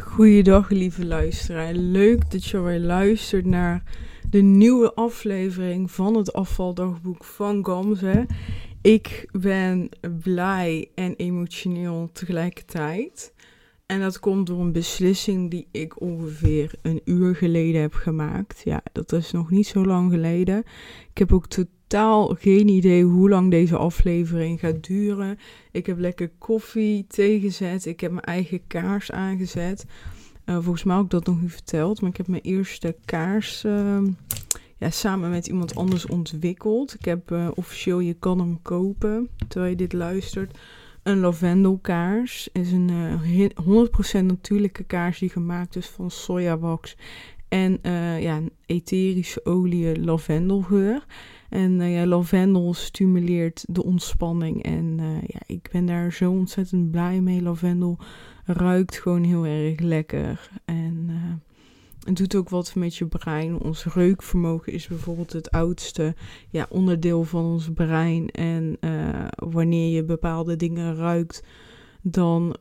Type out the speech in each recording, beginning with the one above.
Goeiedag, lieve luisteraar. Leuk dat je weer luistert naar de nieuwe aflevering van het afvaldagboek van Gamze. Ik ben blij en emotioneel tegelijkertijd. En dat komt door een beslissing die ik ongeveer een uur geleden heb gemaakt. Ja, dat is nog niet zo lang geleden. Ik heb ook totaal geen idee hoe lang deze aflevering gaat duren. Ik heb lekker koffie, thee gezet. Ik heb mijn eigen kaars aangezet. Uh, volgens mij heb ik dat nog niet verteld. Maar ik heb mijn eerste kaars uh, ja, samen met iemand anders ontwikkeld. Ik heb uh, officieel, je kan hem kopen terwijl je dit luistert. Een lavendelkaars is een 100% natuurlijke kaars die gemaakt is van sojawax en ja, een etherische olie lavendelgeur. En uh, ja, lavendel stimuleert de ontspanning. En uh, ja, ik ben daar zo ontzettend blij mee. Lavendel ruikt gewoon heel erg lekker. En uh, het doet ook wat met je brein. Ons reukvermogen is bijvoorbeeld het oudste ja, onderdeel van ons brein. En wanneer je bepaalde dingen ruikt, dan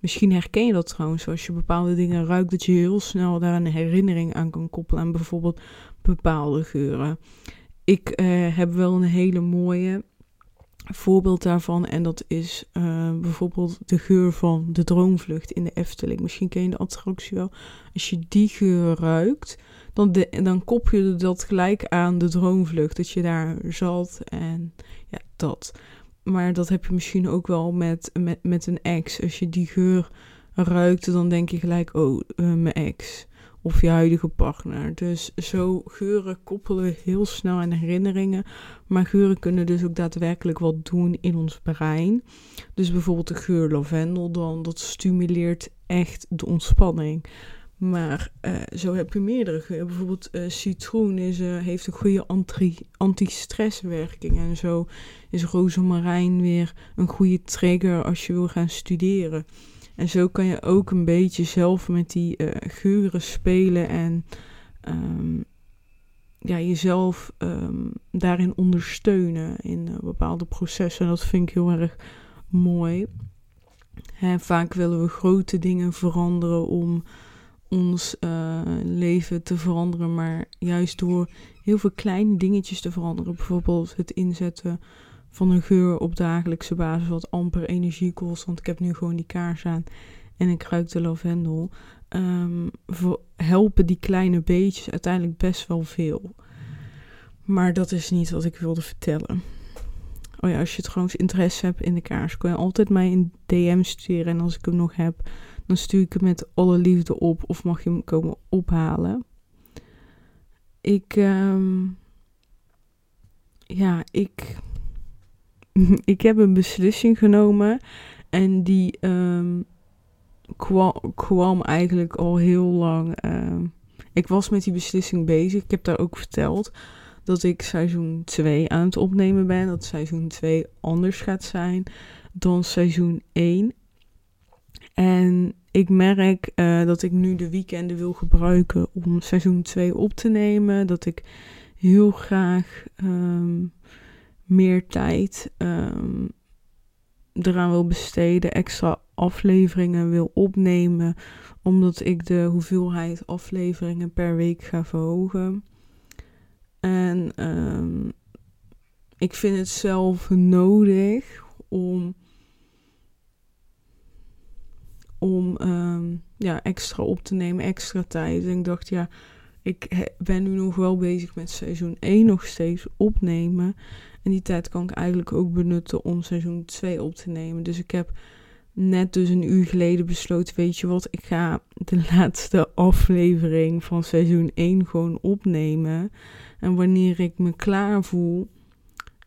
misschien herken je dat trouwens. Als je bepaalde dingen ruikt, dat je heel snel daar een herinnering aan kan koppelen. Aan bijvoorbeeld bepaalde geuren. Ik uh, heb wel een hele mooie voorbeeld daarvan. En dat is uh, bijvoorbeeld de geur van de droomvlucht in de Efteling. Misschien ken je de attractie wel. Als je die geur ruikt, dan, dan kop je dat gelijk aan de droomvlucht. Dat je daar zat en ja, dat. Maar dat heb je misschien ook wel met, met, met een ex. Als je die geur ruikt, dan denk je gelijk, oh, uh, mijn ex of je huidige partner. Dus zo geuren koppelen heel snel aan herinneringen. Maar geuren kunnen dus ook daadwerkelijk wat doen in ons brein. Dus bijvoorbeeld de geur lavendel dan, dat stimuleert echt de ontspanning. Maar uh, zo heb je meerdere geuren. Bijvoorbeeld uh, citroen is, uh, heeft een goede anti-stresswerking. En zo is rozemarijn weer een goede trigger als je wil gaan studeren. En zo kan je ook een beetje zelf met die uh, geuren spelen en um, ja, jezelf um, daarin ondersteunen in uh, bepaalde processen. En dat vind ik heel erg mooi. Vaak willen we grote dingen veranderen om ons uh, leven te veranderen, maar juist door heel veel kleine dingetjes te veranderen, bijvoorbeeld het inzetten van een geur op dagelijkse basis wat amper energie kost. Want ik heb nu gewoon die kaars aan en ik ruik de lavendel. Um, helpen die kleine beetjes uiteindelijk best wel veel. Maar dat is niet wat ik wilde vertellen. Oh ja, als je trouwens interesse hebt in de kaars, kun je altijd mij een DM sturen. En als ik hem nog heb, dan stuur ik hem met alle liefde op. Of mag je hem komen ophalen. Ik, um, ja, ik ik heb een beslissing genomen en die um, kwam, eigenlijk al heel lang. Um, ik was met die beslissing bezig. Ik heb daar ook verteld dat ik seizoen 2 aan het opnemen ben. Dat seizoen 2 anders gaat zijn dan seizoen 1. En ik merk uh, dat ik nu de weekenden wil gebruiken om seizoen 2 op te nemen. Dat ik heel graag um, meer tijd um, eraan wil besteden, extra afleveringen wil opnemen, omdat ik de hoeveelheid afleveringen per week ga verhogen. En um, ik vind het zelf nodig om, om um, ja, extra op te nemen, extra tijd. En ik dacht, ja, ik ben nu nog wel bezig met seizoen 1 nog steeds opnemen. En die tijd kan ik eigenlijk ook benutten om seizoen 2 op te nemen. Dus ik heb net dus een uur geleden besloten, weet je wat, ik ga de laatste aflevering van seizoen 1 gewoon opnemen. En wanneer ik me klaar voel,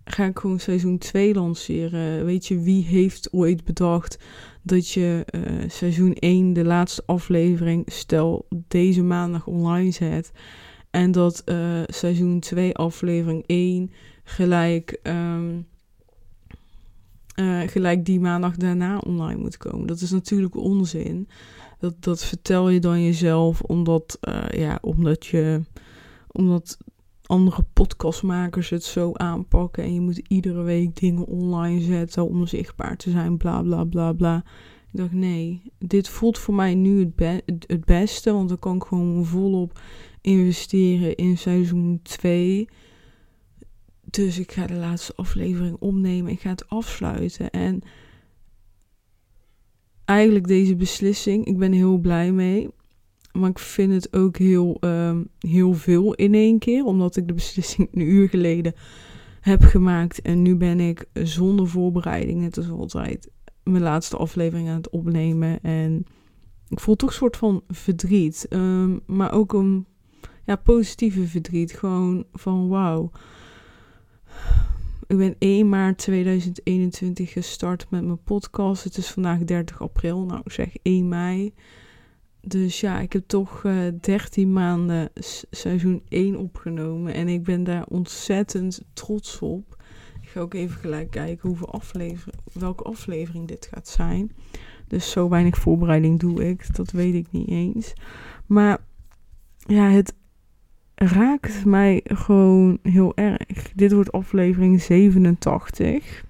ga ik gewoon seizoen 2 lanceren. Weet je, wie heeft ooit bedacht dat je uh, seizoen 1, de laatste aflevering, stel deze maandag online zet. En dat uh, seizoen 2, aflevering 1 gelijk, um, uh, gelijk die maandag daarna online moet komen. Dat is natuurlijk onzin. Dat, dat vertel je dan jezelf omdat, uh, ja, omdat je omdat andere podcastmakers het zo aanpakken en je moet iedere week dingen online zetten om zichtbaar te zijn, bla bla bla bla. Ik dacht, nee, dit voelt voor mij nu het, het beste. Want dan kan ik gewoon volop investeren in seizoen 2. Dus ik ga de laatste aflevering opnemen. Ik ga het afsluiten. En eigenlijk deze beslissing, ik ben heel blij mee. Maar ik vind het ook heel, um, heel veel in één keer. Omdat ik de beslissing een uur geleden heb gemaakt. En nu ben ik zonder voorbereiding, net als altijd, mijn laatste aflevering aan het opnemen. En ik voel toch een soort van verdriet. Um, maar ook een ja, positieve verdriet. Gewoon van wauw. Ik ben 1 maart 2021 gestart met mijn podcast. Het is vandaag 30 april. Nou, ik zeg 1 mei. Dus ja, ik heb toch uh, eh, 13 maanden seizoen 1 opgenomen. En ik ben daar ontzettend trots op. Ik ga ook even gelijk kijken hoeveel aflever welke aflevering dit gaat zijn. Dus zo weinig voorbereiding doe ik. Dat weet ik niet eens. Maar ja, het raakt mij gewoon heel erg. Dit wordt aflevering 87.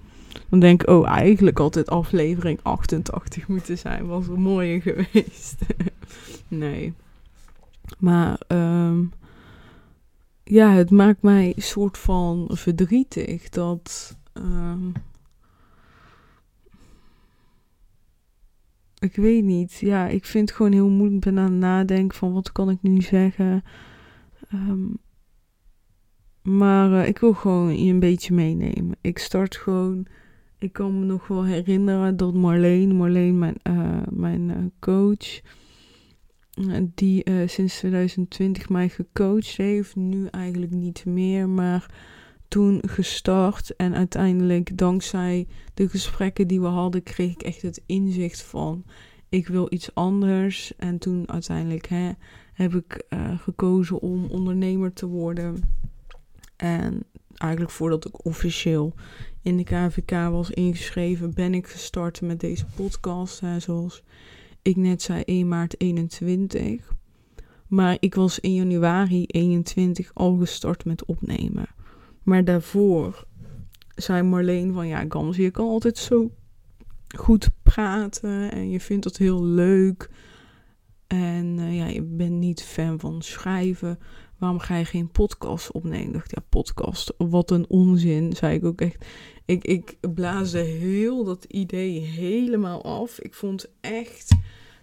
Dan denk ik, oh, eigenlijk altijd aflevering 88 moeten zijn. Was er mooier geweest. nee. Maar um, ja, het maakt mij soort van verdrietig dat. Um, ik weet niet. Ja, ik vind het gewoon heel moeilijk. Ik ben aan het nadenken van wat kan ik nu zeggen. Um, maar uh, ik wil gewoon je een beetje meenemen. Ik start gewoon. Ik kan me nog wel herinneren dat Marleen, Marleen, mijn, uh, mijn uh, coach die sinds 2020 mij gecoacht heeft. Nu eigenlijk niet meer, maar toen gestart. En uiteindelijk, dankzij de gesprekken die we hadden, kreeg ik echt het inzicht van: ik wil iets anders. En toen uiteindelijk hè, heb ik uh, gekozen om ondernemer te worden. En eigenlijk voordat ik officieel in de KVK was ingeschreven, ben ik gestart met deze podcast. Hè, zoals ik net zei 1 maart 21. Maar ik was in januari 21 al gestart met opnemen. Maar daarvoor zei Marleen van ja, Gams, je kan altijd zo goed praten en je vindt dat heel leuk. En uh, ja, je bent niet fan van schrijven. Waarom ga je geen podcast opnemen? Ik dacht, ja, podcast, wat een onzin, zei ik ook echt. Ik, ik blaasde heel dat idee helemaal af. Ik vond echt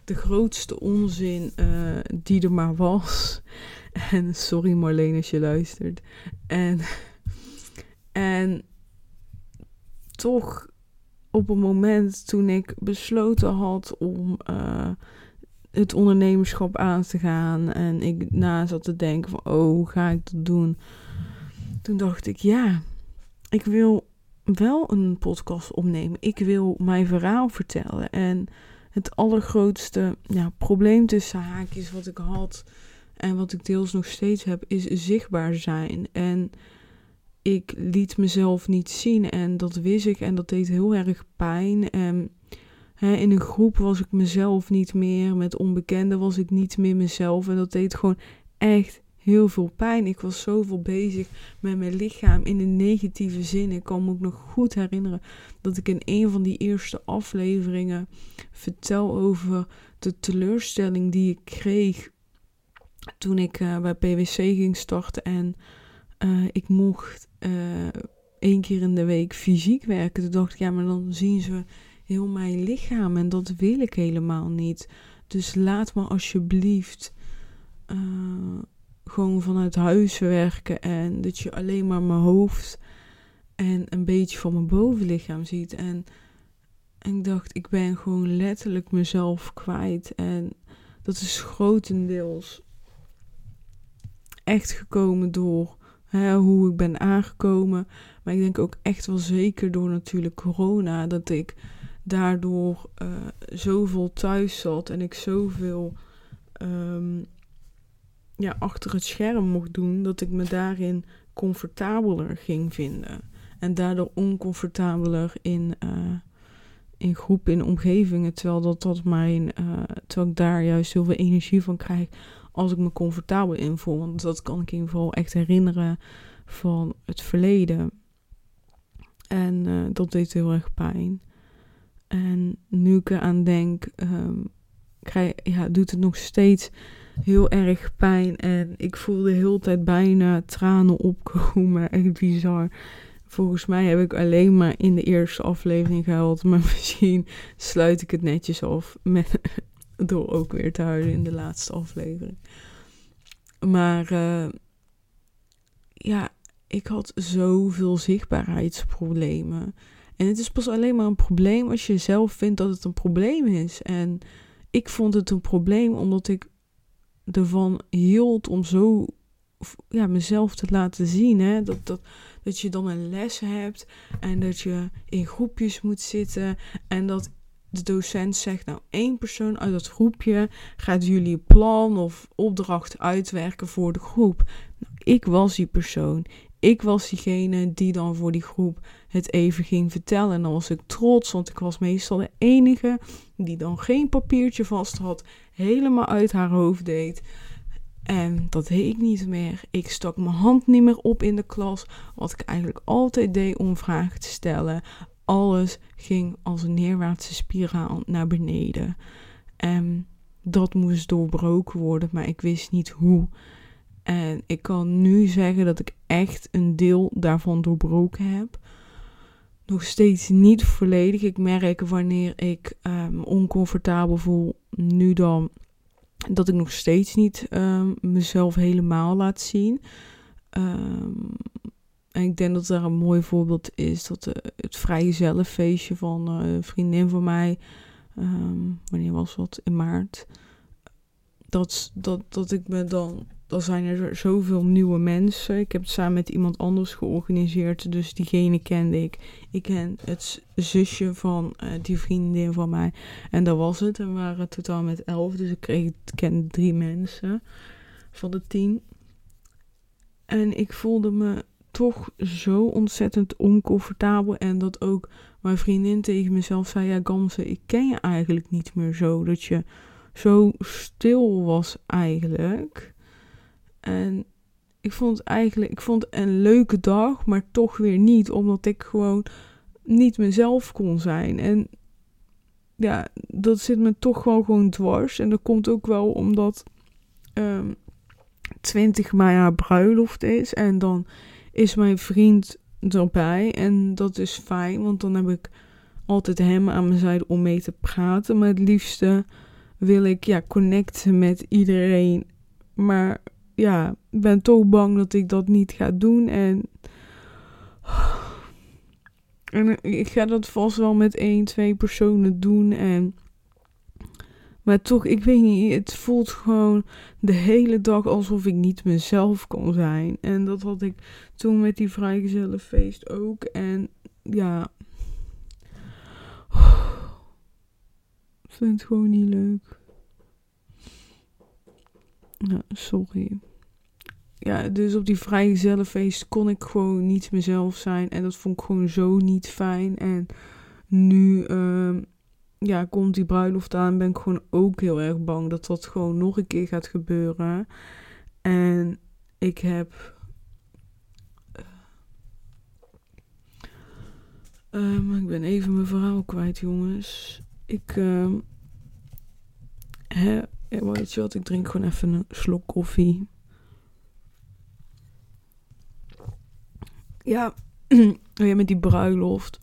de grootste onzin uh, die er maar was. En sorry Marleen als je luistert. En, en toch op een moment toen ik besloten had om uh, het ondernemerschap aan te gaan. En ik na zat te denken van, oh, hoe ga ik dat doen? Toen dacht ik, ja, ik wil wel een podcast opnemen. Ik wil mijn verhaal vertellen. En het allergrootste probleem tussen haakjes wat ik had en wat ik deels nog steeds heb, is zichtbaar zijn. En ik liet mezelf niet zien en dat wist ik en dat deed heel erg pijn. En in een groep was ik mezelf niet meer, met onbekenden was ik niet meer mezelf en dat deed gewoon echt heel veel pijn. Ik was zoveel bezig met mijn lichaam in een negatieve zin. Ik kan me ook nog goed herinneren dat ik in een van die eerste afleveringen vertel over de teleurstelling die ik kreeg toen ik uh, bij PwC ging starten en uh, ik mocht uh, één keer in de week fysiek werken. Toen dacht ik, ja, maar dan zien ze heel mijn lichaam en dat wil ik helemaal niet. Dus laat me alsjeblieft gewoon vanuit huis werken en dat je alleen maar mijn hoofd en een beetje van mijn bovenlichaam ziet. En, en ik dacht, ik ben gewoon letterlijk mezelf kwijt. En dat is grotendeels echt gekomen door hè, hoe ik ben aangekomen. Maar ik denk ook echt wel zeker door natuurlijk corona. Dat ik daardoor uh, zoveel thuis zat en ik zoveel um, ja, achter het scherm mocht doen, dat ik me daarin comfortabeler ging vinden. En daardoor oncomfortabeler in, uh, in groepen, in omgevingen. Terwijl, dat, dat mijn, uh, terwijl ik daar juist heel veel energie van krijg als ik me comfortabel in voel. Want dat kan ik in ieder geval echt herinneren van het verleden. En dat deed heel erg pijn. En nu ik eraan denk, um, krijg, ja, doet het nog steeds heel erg pijn. En ik voelde de hele tijd bijna tranen opkomen. Echt bizar. Volgens mij heb ik alleen maar in de eerste aflevering gehuild. Maar misschien sluit ik het netjes af met, door ook weer te huilen in de laatste aflevering. Maar uh, ja, ik had zoveel zichtbaarheidsproblemen. En het is pas alleen maar een probleem als je zelf vindt dat het een probleem is. En ik vond het een probleem omdat ik ervan hield om zo ja, mezelf te laten zien. Hè? Dat, dat, dat je dan een les hebt en dat je in groepjes moet zitten en dat de docent zegt, nou één persoon uit dat groepje gaat jullie plan of opdracht uitwerken voor de groep. Nou, ik was die persoon. Ik was diegene die dan voor die groep het even ging vertellen. En dan was ik trots, want ik was meestal de enige die dan geen papiertje vast had, helemaal uit haar hoofd deed. En dat deed ik niet meer. Ik stak mijn hand niet meer op in de klas, wat ik eigenlijk altijd deed om vragen te stellen. Alles ging als een neerwaartse spiraal naar beneden. En dat moest doorbroken worden, maar ik wist niet hoe. En ik kan nu zeggen dat ik echt een deel daarvan doorbroken heb. Nog steeds niet volledig. Ik merk wanneer ik um, oncomfortabel voel, nu dan, dat ik nog steeds niet um, mezelf helemaal laat zien. Um, en ik denk dat daar een mooi voorbeeld is dat uh, het vrije zelffeestje van uh, een vriendin van mij, wanneer was dat? In maart. Dat, dat, dat ik me dan dan zijn er zoveel nieuwe mensen. Ik heb het samen met iemand anders georganiseerd. Dus diegene kende ik. Ik ken het zusje van uh, die vriendin van mij. En dat was het. En we waren totaal met elf. Dus ik kreeg, kende drie mensen van de tien. En ik voelde me toch zo ontzettend oncomfortabel. En dat ook mijn vriendin tegen mezelf zei: Ja, Gamse, ik ken je eigenlijk niet meer zo. Dat je zo stil was eigenlijk. En ik vond eigenlijk, ik vond een leuke dag, maar toch weer niet, omdat ik gewoon niet mezelf kon zijn. En ja, dat zit me toch wel gewoon dwars. En dat komt ook wel omdat um, ehm, 20 mei haar bruiloft is. En dan is mijn vriend erbij. En dat is fijn, want dan heb ik altijd hem aan mijn zijde om mee te praten. Maar het liefste wil ik ja, connecten met iedereen. Maar ja, ben toch bang dat ik dat niet ga doen. En, en ik ga dat vast wel met één, twee personen doen. En, maar toch, ik weet niet, het voelt gewoon de hele dag alsof ik niet mezelf kon zijn. En dat had ik toen met die vrijgezellenfeest ook. En ja, ik vind het gewoon niet leuk. Ja, sorry. Ja, dus op die vrijgezellenfeest kon ik gewoon niet mezelf zijn. En dat vond ik gewoon zo niet fijn. En nu uh, ja, komt die bruiloft aan. Ben ik gewoon ook heel erg bang dat dat gewoon nog een keer gaat gebeuren. En ik heb. Uh, ik ben even mijn verhaal kwijt, jongens. Ik. Hè, weet je wat? Ik drink gewoon even een slok koffie. Ja, ja met die bruiloft.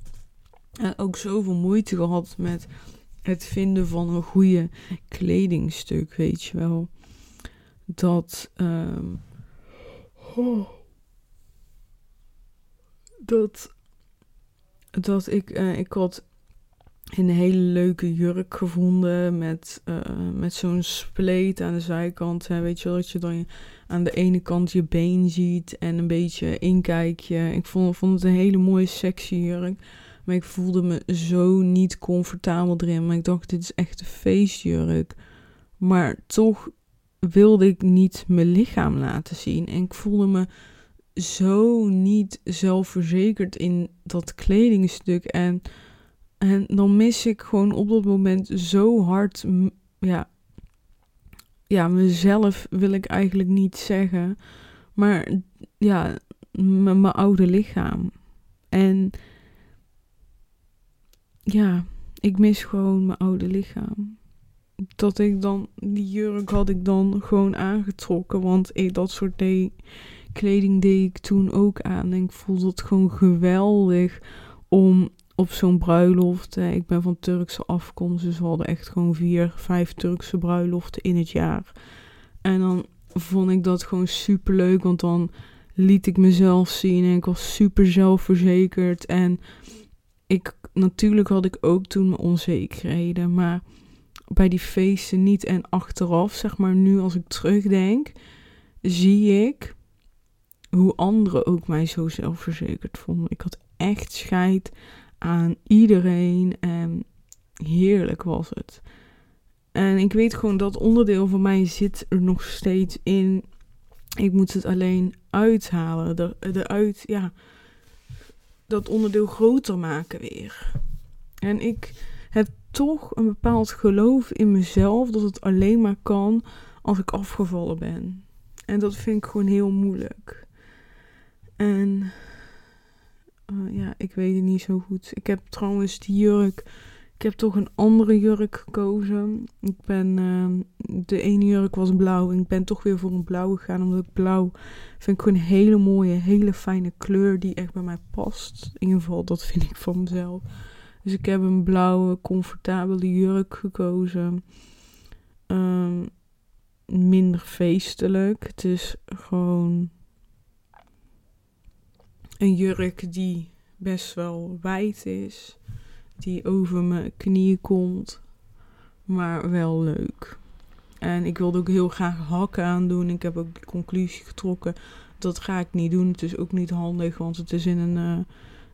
En ook zoveel moeite gehad met het vinden van een goede kledingstuk, weet je wel. Dat. Um, dat. Dat ik. Uh, ik had een hele leuke jurk gevonden met, uh, met zo'n spleet aan de zijkant. Hè, weet je wel, dat je dan aan de ene kant je been ziet en een beetje inkijkje. Ik vond, vond het een hele mooie sexy jurk. Maar ik voelde me zo niet comfortabel erin. Maar ik dacht, dit is echt een feestjurk. Maar toch wilde ik niet mijn lichaam laten zien. En ik voelde me zo niet zelfverzekerd in dat kledingstuk. En en dan mis ik gewoon op dat moment zo hard, ja, ja, mezelf wil ik eigenlijk niet zeggen. Maar ja, mijn oude lichaam. En ja, ik mis gewoon mijn oude lichaam. Dat ik dan, die jurk had ik dan gewoon aangetrokken. Want ik, dat soort de, kleding deed ik toen ook aan. En ik voelde het gewoon geweldig om op zo'n bruiloft. ik ben van Turkse afkomst, dus we hadden echt gewoon vier, vijf Turkse bruiloften in het jaar. En dan vond ik dat gewoon super leuk, want dan liet ik mezelf zien en ik was super zelfverzekerd. En ik, natuurlijk had ik ook toen mijn onzekerheden, maar bij die feesten niet. En achteraf, zeg maar nu als ik terugdenk, zie ik hoe anderen ook mij zo zelfverzekerd vonden. Ik had echt scheid aan iedereen en heerlijk was het. En ik weet gewoon dat onderdeel van mij zit er nog steeds in. Ik moet het alleen uithalen. De, de ja, dat onderdeel groter maken weer. En ik heb toch een bepaald geloof in mezelf dat het alleen maar kan als ik afgevallen ben. En dat vind ik gewoon heel moeilijk. En uh, ja, ik weet het niet zo goed. Ik heb trouwens die jurk. Ik heb toch een andere jurk gekozen. Ik ben. Uh, de ene jurk was blauw. En ik ben toch weer voor een blauw gegaan. Omdat ik blauw vind ik gewoon een hele mooie, hele fijne kleur. Die echt bij mij past. In ieder geval, dat vind ik van mezelf. Dus ik heb een blauwe, comfortabele jurk gekozen. Um, minder feestelijk. Het is gewoon een jurk die best wel wijd is. Die over mijn knieën komt. Maar wel leuk. En ik wilde ook heel graag hakken aandoen. Ik heb ook de conclusie getrokken. Dat ga ik niet doen. Het is ook niet handig. Want het is in een.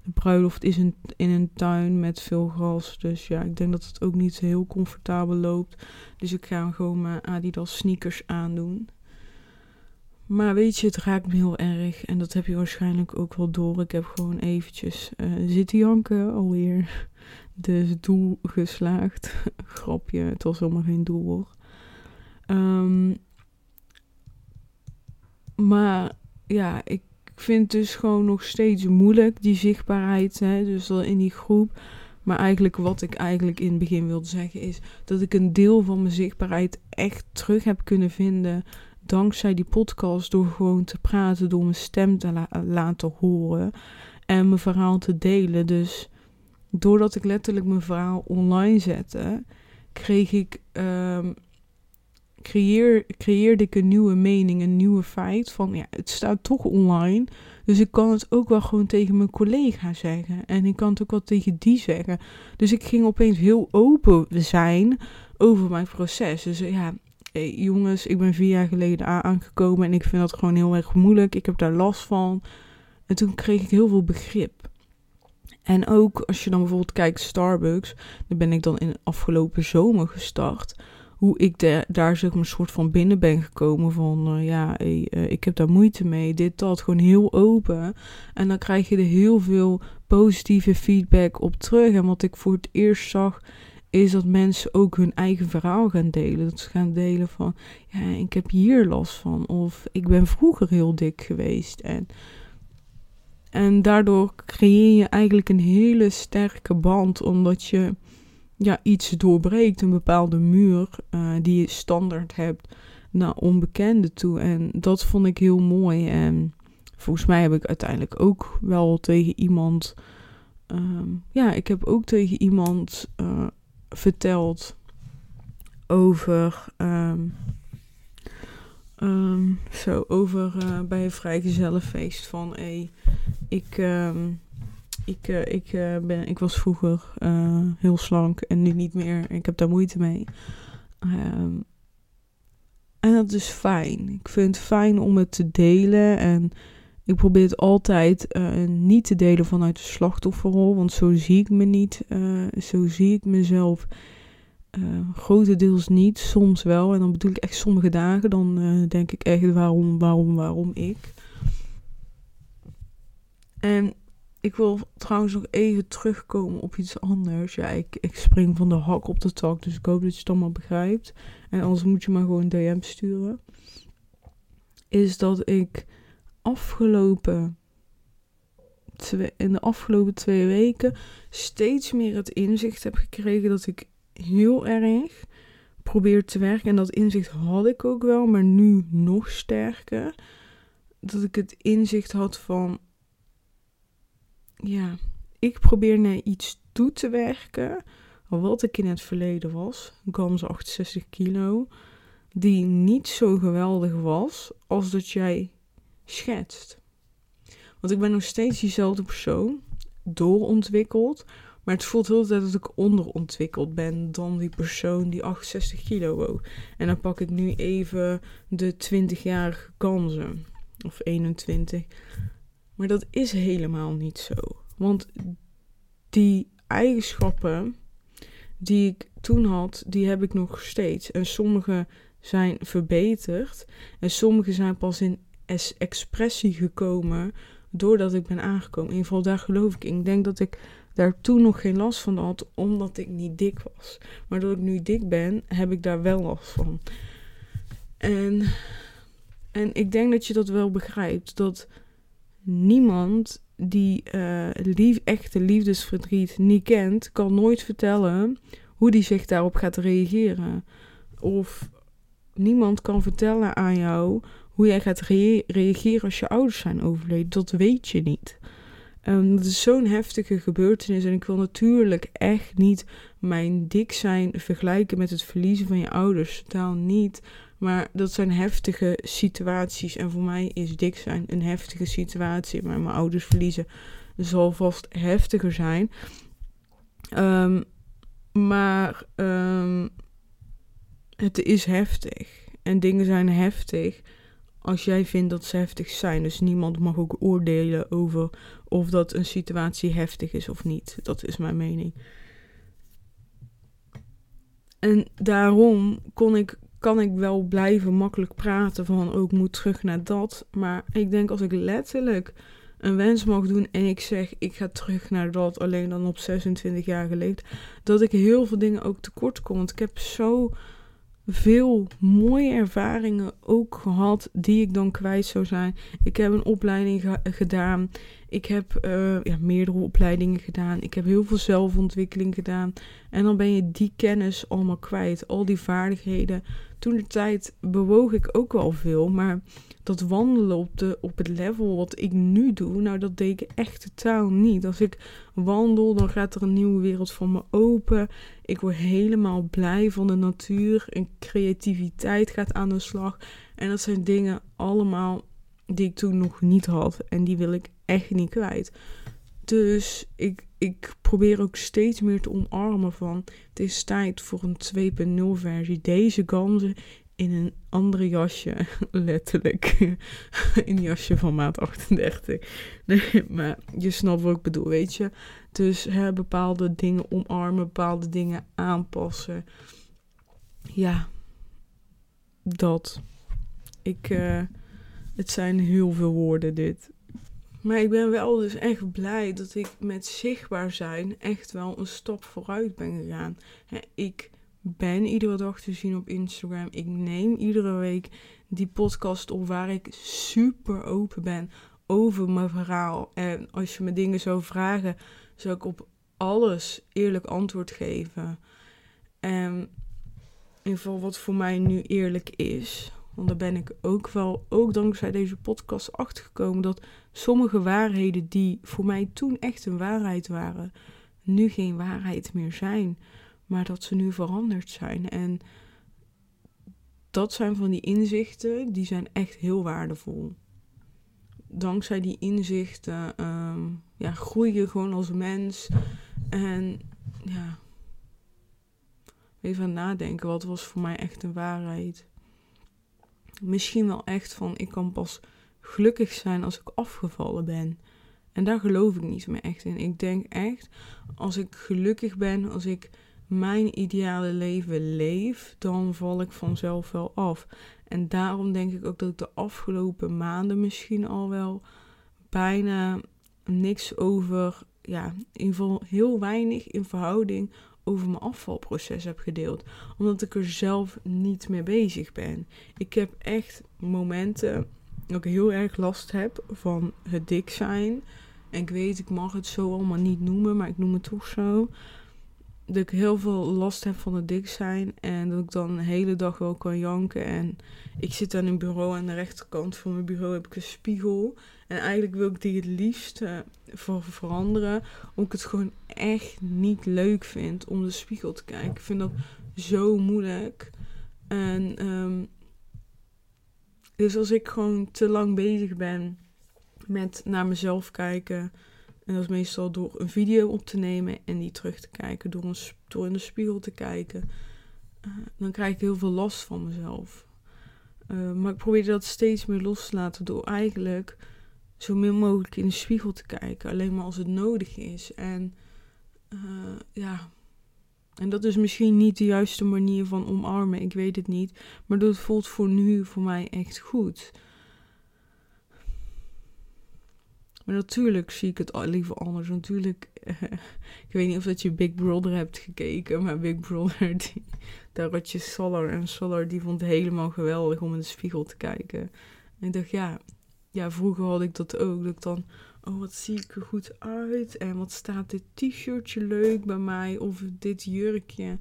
De bruiloft is in, in een tuin met veel gras. Dus ja, ik denk dat het ook niet heel comfortabel loopt. Dus ik ga gewoon mijn Adidas sneakers aandoen. Maar weet je, het raakt me heel erg. En dat heb je waarschijnlijk ook wel door. Ik heb gewoon eventjes uh, zitten janken alweer. Dus doel geslaagd. Grapje, het was helemaal geen doel hoor. Um, maar ja, ik vind het dus gewoon nog steeds moeilijk, die zichtbaarheid. Hè? Dus in die groep. Maar eigenlijk wat ik eigenlijk in het begin wilde zeggen is dat ik een deel van mijn zichtbaarheid echt terug heb kunnen vinden dankzij die podcast, door gewoon te praten, door mijn stem te laten horen en mijn verhaal te delen. Dus doordat ik letterlijk mijn verhaal online zette, kreeg ik, um, creëer, creëerde ik een nieuwe mening, een nieuwe feit van ja, het staat toch online. Dus ik kan het ook wel gewoon tegen mijn collega zeggen. En ik kan het ook wel tegen die zeggen. Dus ik ging opeens heel open zijn over mijn proces. Dus ja, hey, jongens, ik ben vier jaar geleden aangekomen en ik vind dat gewoon heel erg moeilijk. Ik heb daar last van. En toen kreeg ik heel veel begrip. En ook als je dan bijvoorbeeld kijkt Starbucks, dan ben ik dan in afgelopen zomer gestart. Hoe ik de, daar zeg maar een soort van binnen ben gekomen van, uh, ja, uh, ik heb daar moeite mee, dit, dat, gewoon heel open. En dan krijg je er heel veel positieve feedback op terug. En wat ik voor het eerst zag, is dat mensen ook hun eigen verhaal gaan delen. Dat ze gaan delen van, ja, ik heb hier last van. Of ik ben vroeger heel dik geweest. En, en daardoor creëer je eigenlijk een hele sterke band, omdat je ja, iets doorbreekt, een bepaalde muur uh, die je standaard hebt naar onbekenden toe. En dat vond ik heel mooi. En volgens mij heb ik uiteindelijk ook wel tegen iemand. Um, ja, ik heb ook tegen iemand uh, verteld over. Um, um, zo, over uh, bij een vrijgezellenfeest van hey, ik. Um, ik, uh, ik, uh, ben, ik was vroeger heel slank en nu niet meer. Ik heb daar moeite mee. en dat is fijn. Ik vind het fijn om het te delen. En ik probeer het altijd niet te delen vanuit de slachtofferrol. Want zo zie ik me niet. zo zie ik mezelf uh, grotendeels niet, soms wel. En dan bedoel ik echt sommige dagen. Dan denk ik echt waarom, waarom, waarom ik. En ik wil trouwens nog even terugkomen op iets anders. Ja, ik, ik spring van de hak op de tak. Dus ik hoop dat je het allemaal begrijpt. En anders moet je maar gewoon DM sturen. Is dat ik afgelopen twee, in de afgelopen twee weken steeds meer het inzicht heb gekregen dat ik heel erg probeer te werken. En dat inzicht had ik ook wel, maar nu nog sterker. Dat ik het inzicht had van, ja, ik probeer naar iets toe te werken. Wat ik in het verleden was, Gams 68 kilo, die niet zo geweldig was als dat jij schetst. Want ik ben nog steeds diezelfde persoon, doorontwikkeld. Maar het voelt heel tijd dat ik onderontwikkeld ben dan die persoon die 68 kilo woog. En dan pak ik nu even de 20-jarige kansen. Of 21. Maar dat is helemaal niet zo. Want die eigenschappen die ik toen had, die heb ik nog steeds. En sommige zijn verbeterd. En sommige zijn pas in expressie gekomen doordat ik ben aangekomen. In ieder geval, daar geloof ik in. Ik denk dat ik daar toen nog geen last van had, omdat ik niet dik was. Maar dat ik nu dik ben, heb ik daar wel last van. En, en ik denk dat je dat wel begrijpt. Dat niemand die uh, lief, echte liefdesverdriet niet kent, kan nooit vertellen hoe die zich daarop gaat reageren. Of niemand kan vertellen aan jou hoe jij gaat reageren als je ouders zijn overleden. Dat weet je niet. Um, dat is zo'n heftige gebeurtenis. En ik wil natuurlijk echt niet mijn dik zijn vergelijken met het verliezen van je ouders. Totaal niet. Maar dat zijn heftige situaties. En voor mij is dik zijn een heftige situatie. Maar mijn ouders verliezen zal vast heftiger zijn. Um, maar um, het is heftig. En dingen zijn heftig als jij vindt dat ze heftig zijn. Dus niemand mag ook oordelen over of dat een situatie heftig is of niet. Dat is mijn mening. En daarom kon ik, kan ik wel blijven makkelijk praten van ook oh, moet terug naar dat. Maar ik denk als ik letterlijk een wens mag doen en ik zeg ik ga terug naar dat alleen dan op 26 jaar geleefd, dat ik heel veel dingen ook tekort kom. Want ik heb zo veel mooie ervaringen ook gehad die ik dan kwijt zou zijn. Ik heb een opleiding gedaan. Ik heb uh, ja, meerdere opleidingen gedaan. Ik heb heel veel zelfontwikkeling gedaan. En dan ben je die kennis allemaal kwijt. Al die vaardigheden. Toen de tijd bewoog ik ook wel veel. Maar dat wandelen op, de, op het level wat ik nu doe, nou dat deed ik echt totaal niet. Als ik wandel, dan gaat er een nieuwe wereld voor me open. Ik word helemaal blij van de natuur. En creativiteit gaat aan de slag. En dat zijn dingen allemaal die ik toen nog niet had. En die wil ik echt niet kwijt. Dus ik, ik probeer ook steeds meer te omarmen van... het is tijd voor een 2.0 versie. Deze ganzen in een andere jasje, letterlijk. in een jasje van maat 38. Nee, maar je snapt wat ik bedoel, weet je. Dus hè, bepaalde dingen omarmen, bepaalde dingen aanpassen. Ja, dat. Ik, uh, het zijn heel veel woorden dit. Maar ik ben wel dus echt blij dat ik met zichtbaar zijn echt wel een stap vooruit ben gegaan. Ik ben iedere dag te zien op Instagram. Ik neem iedere week die podcast op waar ik super open ben over mijn verhaal. En als je me dingen zou vragen, zou ik op alles eerlijk antwoord geven. En in ieder geval wat voor mij nu eerlijk is. Want daar ben ik ook wel, ook dankzij deze podcast achtergekomen dat sommige waarheden die voor mij toen echt een waarheid waren, nu geen waarheid meer zijn maar dat ze nu veranderd zijn. En dat zijn van die inzichten, die zijn echt heel waardevol. Dankzij die inzichten um, ja, groei je gewoon als mens. En ja, even nadenken, wat was voor mij echt een waarheid? Misschien wel echt van, ik kan pas gelukkig zijn als ik afgevallen ben. En daar geloof ik niet meer echt in. Ik denk echt, als ik gelukkig ben, als ik mijn ideale leven leef, dan val ik vanzelf wel af. En daarom denk ik ook dat ik de afgelopen maanden misschien al wel bijna niks over, ja, in ieder geval heel weinig in verhouding over mijn afvalproces heb gedeeld. Omdat ik er zelf niet mee bezig ben. Ik heb echt momenten dat ik heel erg last heb van het dik zijn. En ik weet, ik mag het zo allemaal niet noemen, maar ik noem het toch zo. Dat ik heel veel last heb van het dik zijn. En dat ik dan een hele dag wel kan janken. En ik zit aan een bureau. Aan de rechterkant van mijn bureau heb ik een spiegel. En eigenlijk wil ik die het liefst uh, voor veranderen. Omdat ik het gewoon echt niet leuk vind om de spiegel te kijken. Ik vind dat zo moeilijk. En um, dus als ik gewoon te lang bezig ben met naar mezelf kijken. En dat is meestal door een video op te nemen en die terug te kijken. Door, een, door in de spiegel te kijken. Uh, dan krijg ik heel veel last van mezelf. Uh, maar ik probeer dat steeds meer los te laten door eigenlijk zo min mogelijk in de spiegel te kijken. Alleen maar als het nodig is. En uh, ja, en dat is misschien niet de juiste manier van omarmen, ik weet het niet. Maar dat voelt voor nu voor mij echt goed. Maar natuurlijk zie ik het liever anders. Natuurlijk, ik weet niet of dat je Big Brother hebt gekeken, maar Big Brother, daar had je Solar. En Solar die vond het helemaal geweldig om in de spiegel te kijken. En ik dacht, ja, ja, vroeger had ik dat ook. Dat ik dan oh wat zie ik er goed uit en wat staat dit t-shirtje leuk bij mij of dit jurkje.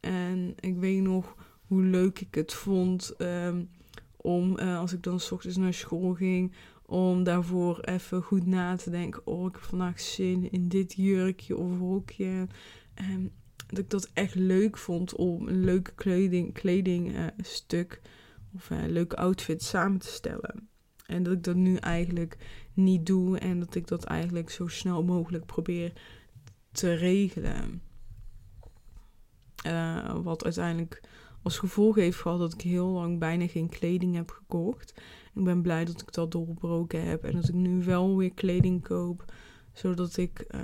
En ik weet nog hoe leuk ik het vond um, om, uh, als ik dan s ochtends naar school ging, om daarvoor even goed na te denken. Oh, ik heb vandaag zin in dit jurkje of rokje. En dat ik dat echt leuk vond om een leuke kleding, kledingstuk uh, of een uh, leuke outfit samen te stellen. En dat ik dat nu eigenlijk niet doe en dat ik dat eigenlijk zo snel mogelijk probeer te regelen. Uh, wat uiteindelijk als gevolg heeft gehad dat ik heel lang bijna geen kleding heb gekocht. Ik ben blij dat ik dat doorbroken heb en dat ik nu wel weer kleding koop, zodat ik uh,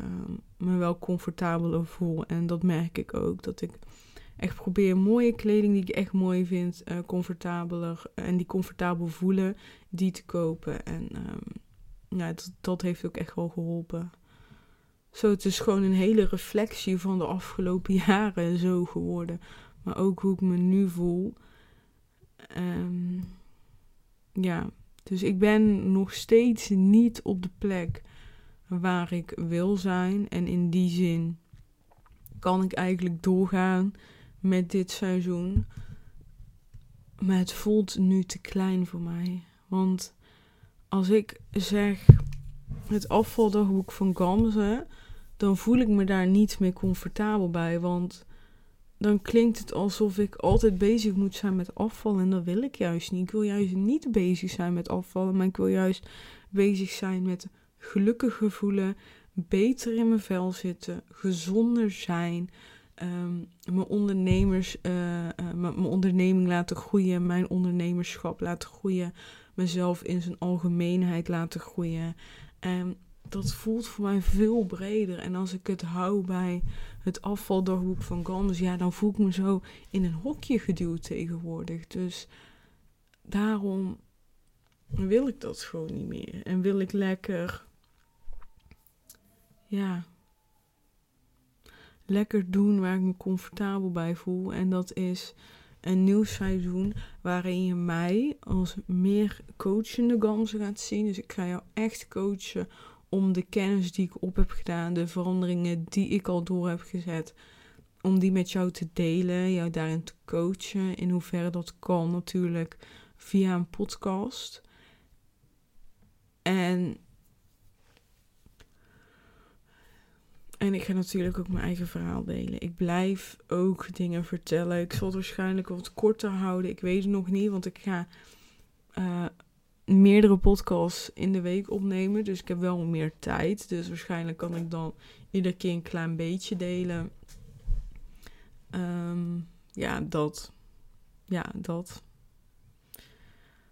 me wel comfortabeler voel. En dat merk ik ook, dat ik echt probeer mooie kleding die ik echt mooi vind, uh, comfortabeler en die comfortabel voelen, die te kopen. En um, ja, dat, heeft ook echt wel geholpen. Zo, het is gewoon een hele reflectie van de afgelopen jaren zo geworden. Maar ook hoe ik me nu voel. Um, ja, dus ik ben nog steeds niet op de plek waar ik wil zijn. En in die zin kan ik eigenlijk doorgaan met dit seizoen. Maar het voelt nu te klein voor mij. Want als ik zeg het afvaldagboek van Gamze, dan voel ik me daar niet meer comfortabel bij. Want dan klinkt het alsof ik altijd bezig moet zijn met afval. En dat wil ik juist niet. Ik wil juist niet bezig zijn met afvallen, maar ik wil juist bezig zijn met gelukkiger voelen, beter in mijn vel zitten, gezonder zijn. Um, mijn ondernemers, uh, uh, mijn onderneming laten groeien, mijn ondernemerschap laten groeien, mezelf in zijn algemeenheid laten groeien. En dat voelt voor mij veel breder. En als ik het hou bij het afvaldagboek van Ganders, ja, dan voel ik me zo in een hokje geduwd tegenwoordig. Dus daarom wil ik dat gewoon niet meer. En wil ik lekker, ja, lekker doen waar ik me comfortabel bij voel. En dat is een nieuw seizoen waarin je mij als meer coachende gams gaat zien. Dus ik ga jou echt coachen om de kennis die ik op heb gedaan, de veranderingen die ik al door heb gezet, om die met jou te delen, jou daarin te coachen. In hoeverre dat kan natuurlijk via een podcast. En En ik ga natuurlijk ook mijn eigen verhaal delen. Ik blijf ook dingen vertellen. Ik zal het waarschijnlijk wat korter houden. Ik weet het nog niet, want ik ga uh, meerdere podcasts in de week opnemen. Dus ik heb wel meer tijd. Dus waarschijnlijk kan ik dan iedere keer een klein beetje delen. Um, ja, dat. Ja, dat.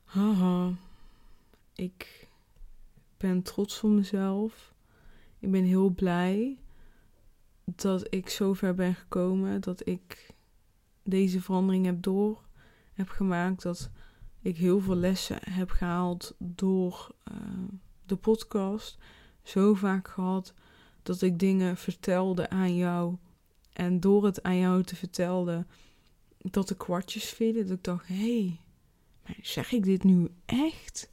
Haha. Ik ben trots op mezelf. Ik ben heel blij dat ik zo ver ben gekomen. Dat ik deze verandering heb door heb gemaakt. Dat ik heel veel lessen heb gehaald door uh, de podcast. Zo vaak gehad dat ik dingen vertelde aan jou. En door het aan jou te vertellen, dat de kwartjes vielen. Dat ik dacht, hé, hey, zeg ik dit nu echt?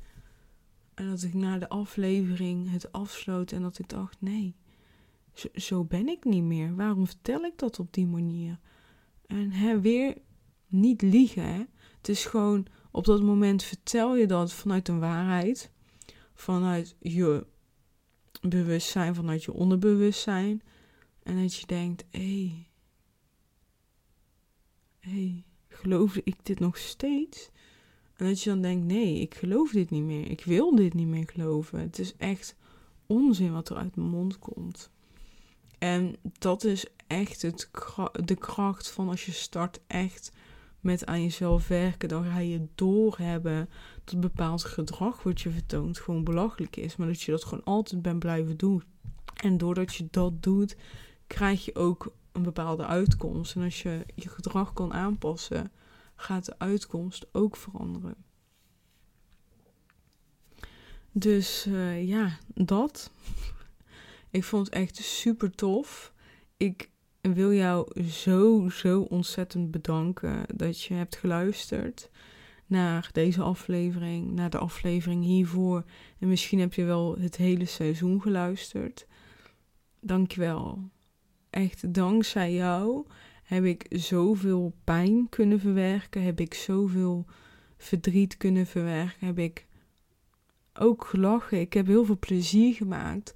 En dat ik na de aflevering het afsloot en dat ik dacht: nee, zo, ben ik niet meer. Waarom vertel ik dat op die manier? En hè, weer niet liegen. Hè? Het is gewoon op dat moment vertel je dat vanuit een waarheid, vanuit je bewustzijn, vanuit je onderbewustzijn. En dat je denkt: hé, hey, hey, geloofde ik dit nog steeds? En dat je dan denkt, nee, ik geloof dit niet meer. Ik wil dit niet meer geloven. Het is echt onzin wat er uit mijn mond komt. En dat is echt het, de kracht van als je start echt met aan jezelf werken. Dan ga je doorhebben dat bepaald gedrag wat je vertoont gewoon belachelijk is. Maar dat je dat gewoon altijd bent blijven doen. En doordat je dat doet, krijg je ook een bepaalde uitkomst. En als je je gedrag kan aanpassen, gaat de uitkomst ook veranderen. Dus uh, ja, dat. Ik vond het echt super tof. Ik wil jou zo, zo ontzettend bedanken dat je hebt geluisterd naar deze aflevering, naar de aflevering hiervoor. En misschien heb je wel het hele seizoen geluisterd. Dankjewel. Echt dankzij jou heb ik zoveel pijn kunnen verwerken, heb ik zoveel verdriet kunnen verwerken, heb ik ook gelachen. Ik heb heel veel plezier gemaakt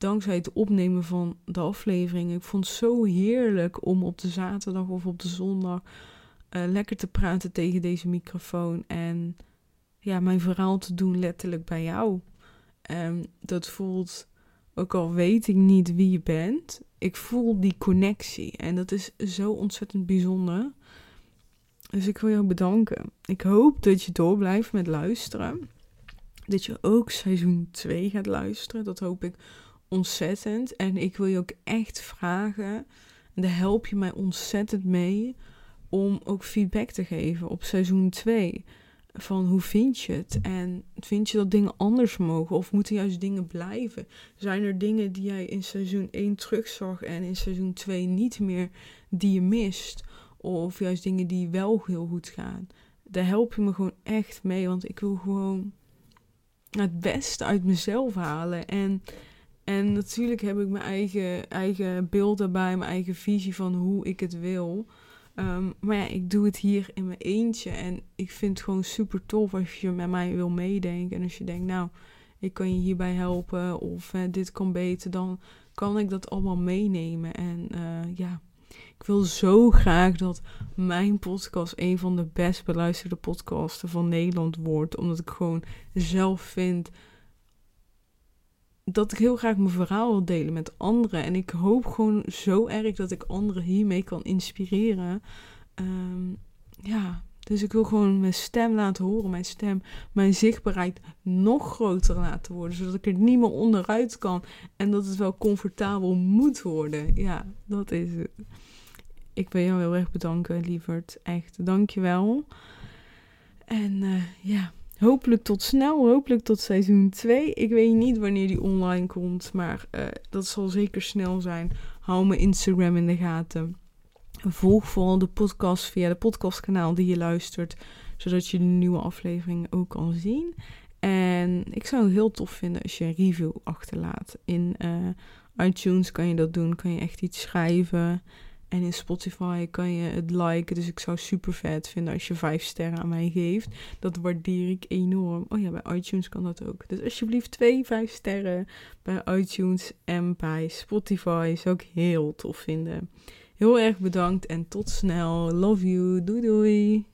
dankzij het opnemen van de aflevering. Ik vond het zo heerlijk om op de zaterdag of op de zondag uh, lekker te praten tegen deze microfoon en ja, mijn verhaal te doen letterlijk bij jou. Um, dat voelt, ook al weet ik niet wie je bent, ik voel die connectie. En dat is zo ontzettend bijzonder. Dus ik wil jou bedanken. Ik hoop dat je door blijft met luisteren. Dat je ook seizoen 2 gaat luisteren. Dat hoop ik ontzettend. En ik wil je ook echt vragen. En daar help je mij ontzettend mee. Om ook feedback te geven op seizoen 2 van hoe vind je het? En vind je dat dingen anders mogen? Of moeten juist dingen blijven? Zijn er dingen die jij in seizoen 1 terugzag en in seizoen 2 niet meer die je mist? Of juist dingen die wel heel goed gaan? Daar help je me gewoon echt mee, want ik wil gewoon het beste uit mezelf halen. En, en natuurlijk heb ik mijn eigen, eigen beeld daarbij, mijn eigen visie van hoe ik het wil. Ehm, maar ja, ik doe het hier in mijn eentje. En ik vind het gewoon super tof als je met mij wil meedenken. En als je denkt, nou, ik kan je hierbij helpen. Of uh, dit kan beter. Dan kan ik dat allemaal meenemen. En uh, ja, ik wil zo graag dat mijn podcast een van de best beluisterde podcasten van Nederland wordt. Omdat ik gewoon zelf vind dat ik heel graag mijn verhaal wil delen met anderen. En ik hoop gewoon zo erg dat ik anderen hiermee kan inspireren. Um, ja, dus ik wil gewoon mijn stem laten horen, mijn stem, mijn zichtbaarheid nog groter laten worden. Zodat ik er niet meer onderuit kan. En dat het wel comfortabel moet worden. Ja, dat is het. Ik wil jou heel erg bedanken, lieverd. Echt, dankjewel. En uh, ja. Hopelijk tot snel, hopelijk tot seizoen 2. Ik weet niet wanneer die online komt, maar uh, dat zal zeker snel zijn. Hou mijn Instagram in de gaten. Volg vooral de podcast via de podcastkanaal die je luistert, zodat je de nieuwe afleveringen ook kan zien. En ik zou het heel tof vinden als je een review achterlaat. In uh, iTunes kan je dat doen, kan je echt iets schrijven. En in Spotify kan je het liken. Dus ik zou super vet vinden als je vijf sterren aan mij geeft. Dat waardeer ik enorm. Oh ja, bij iTunes kan dat ook. Dus alsjeblieft twee, vijf sterren bij iTunes en bij Spotify. Zou ik heel tof vinden. Heel erg bedankt en tot snel. Love you. Doei doei.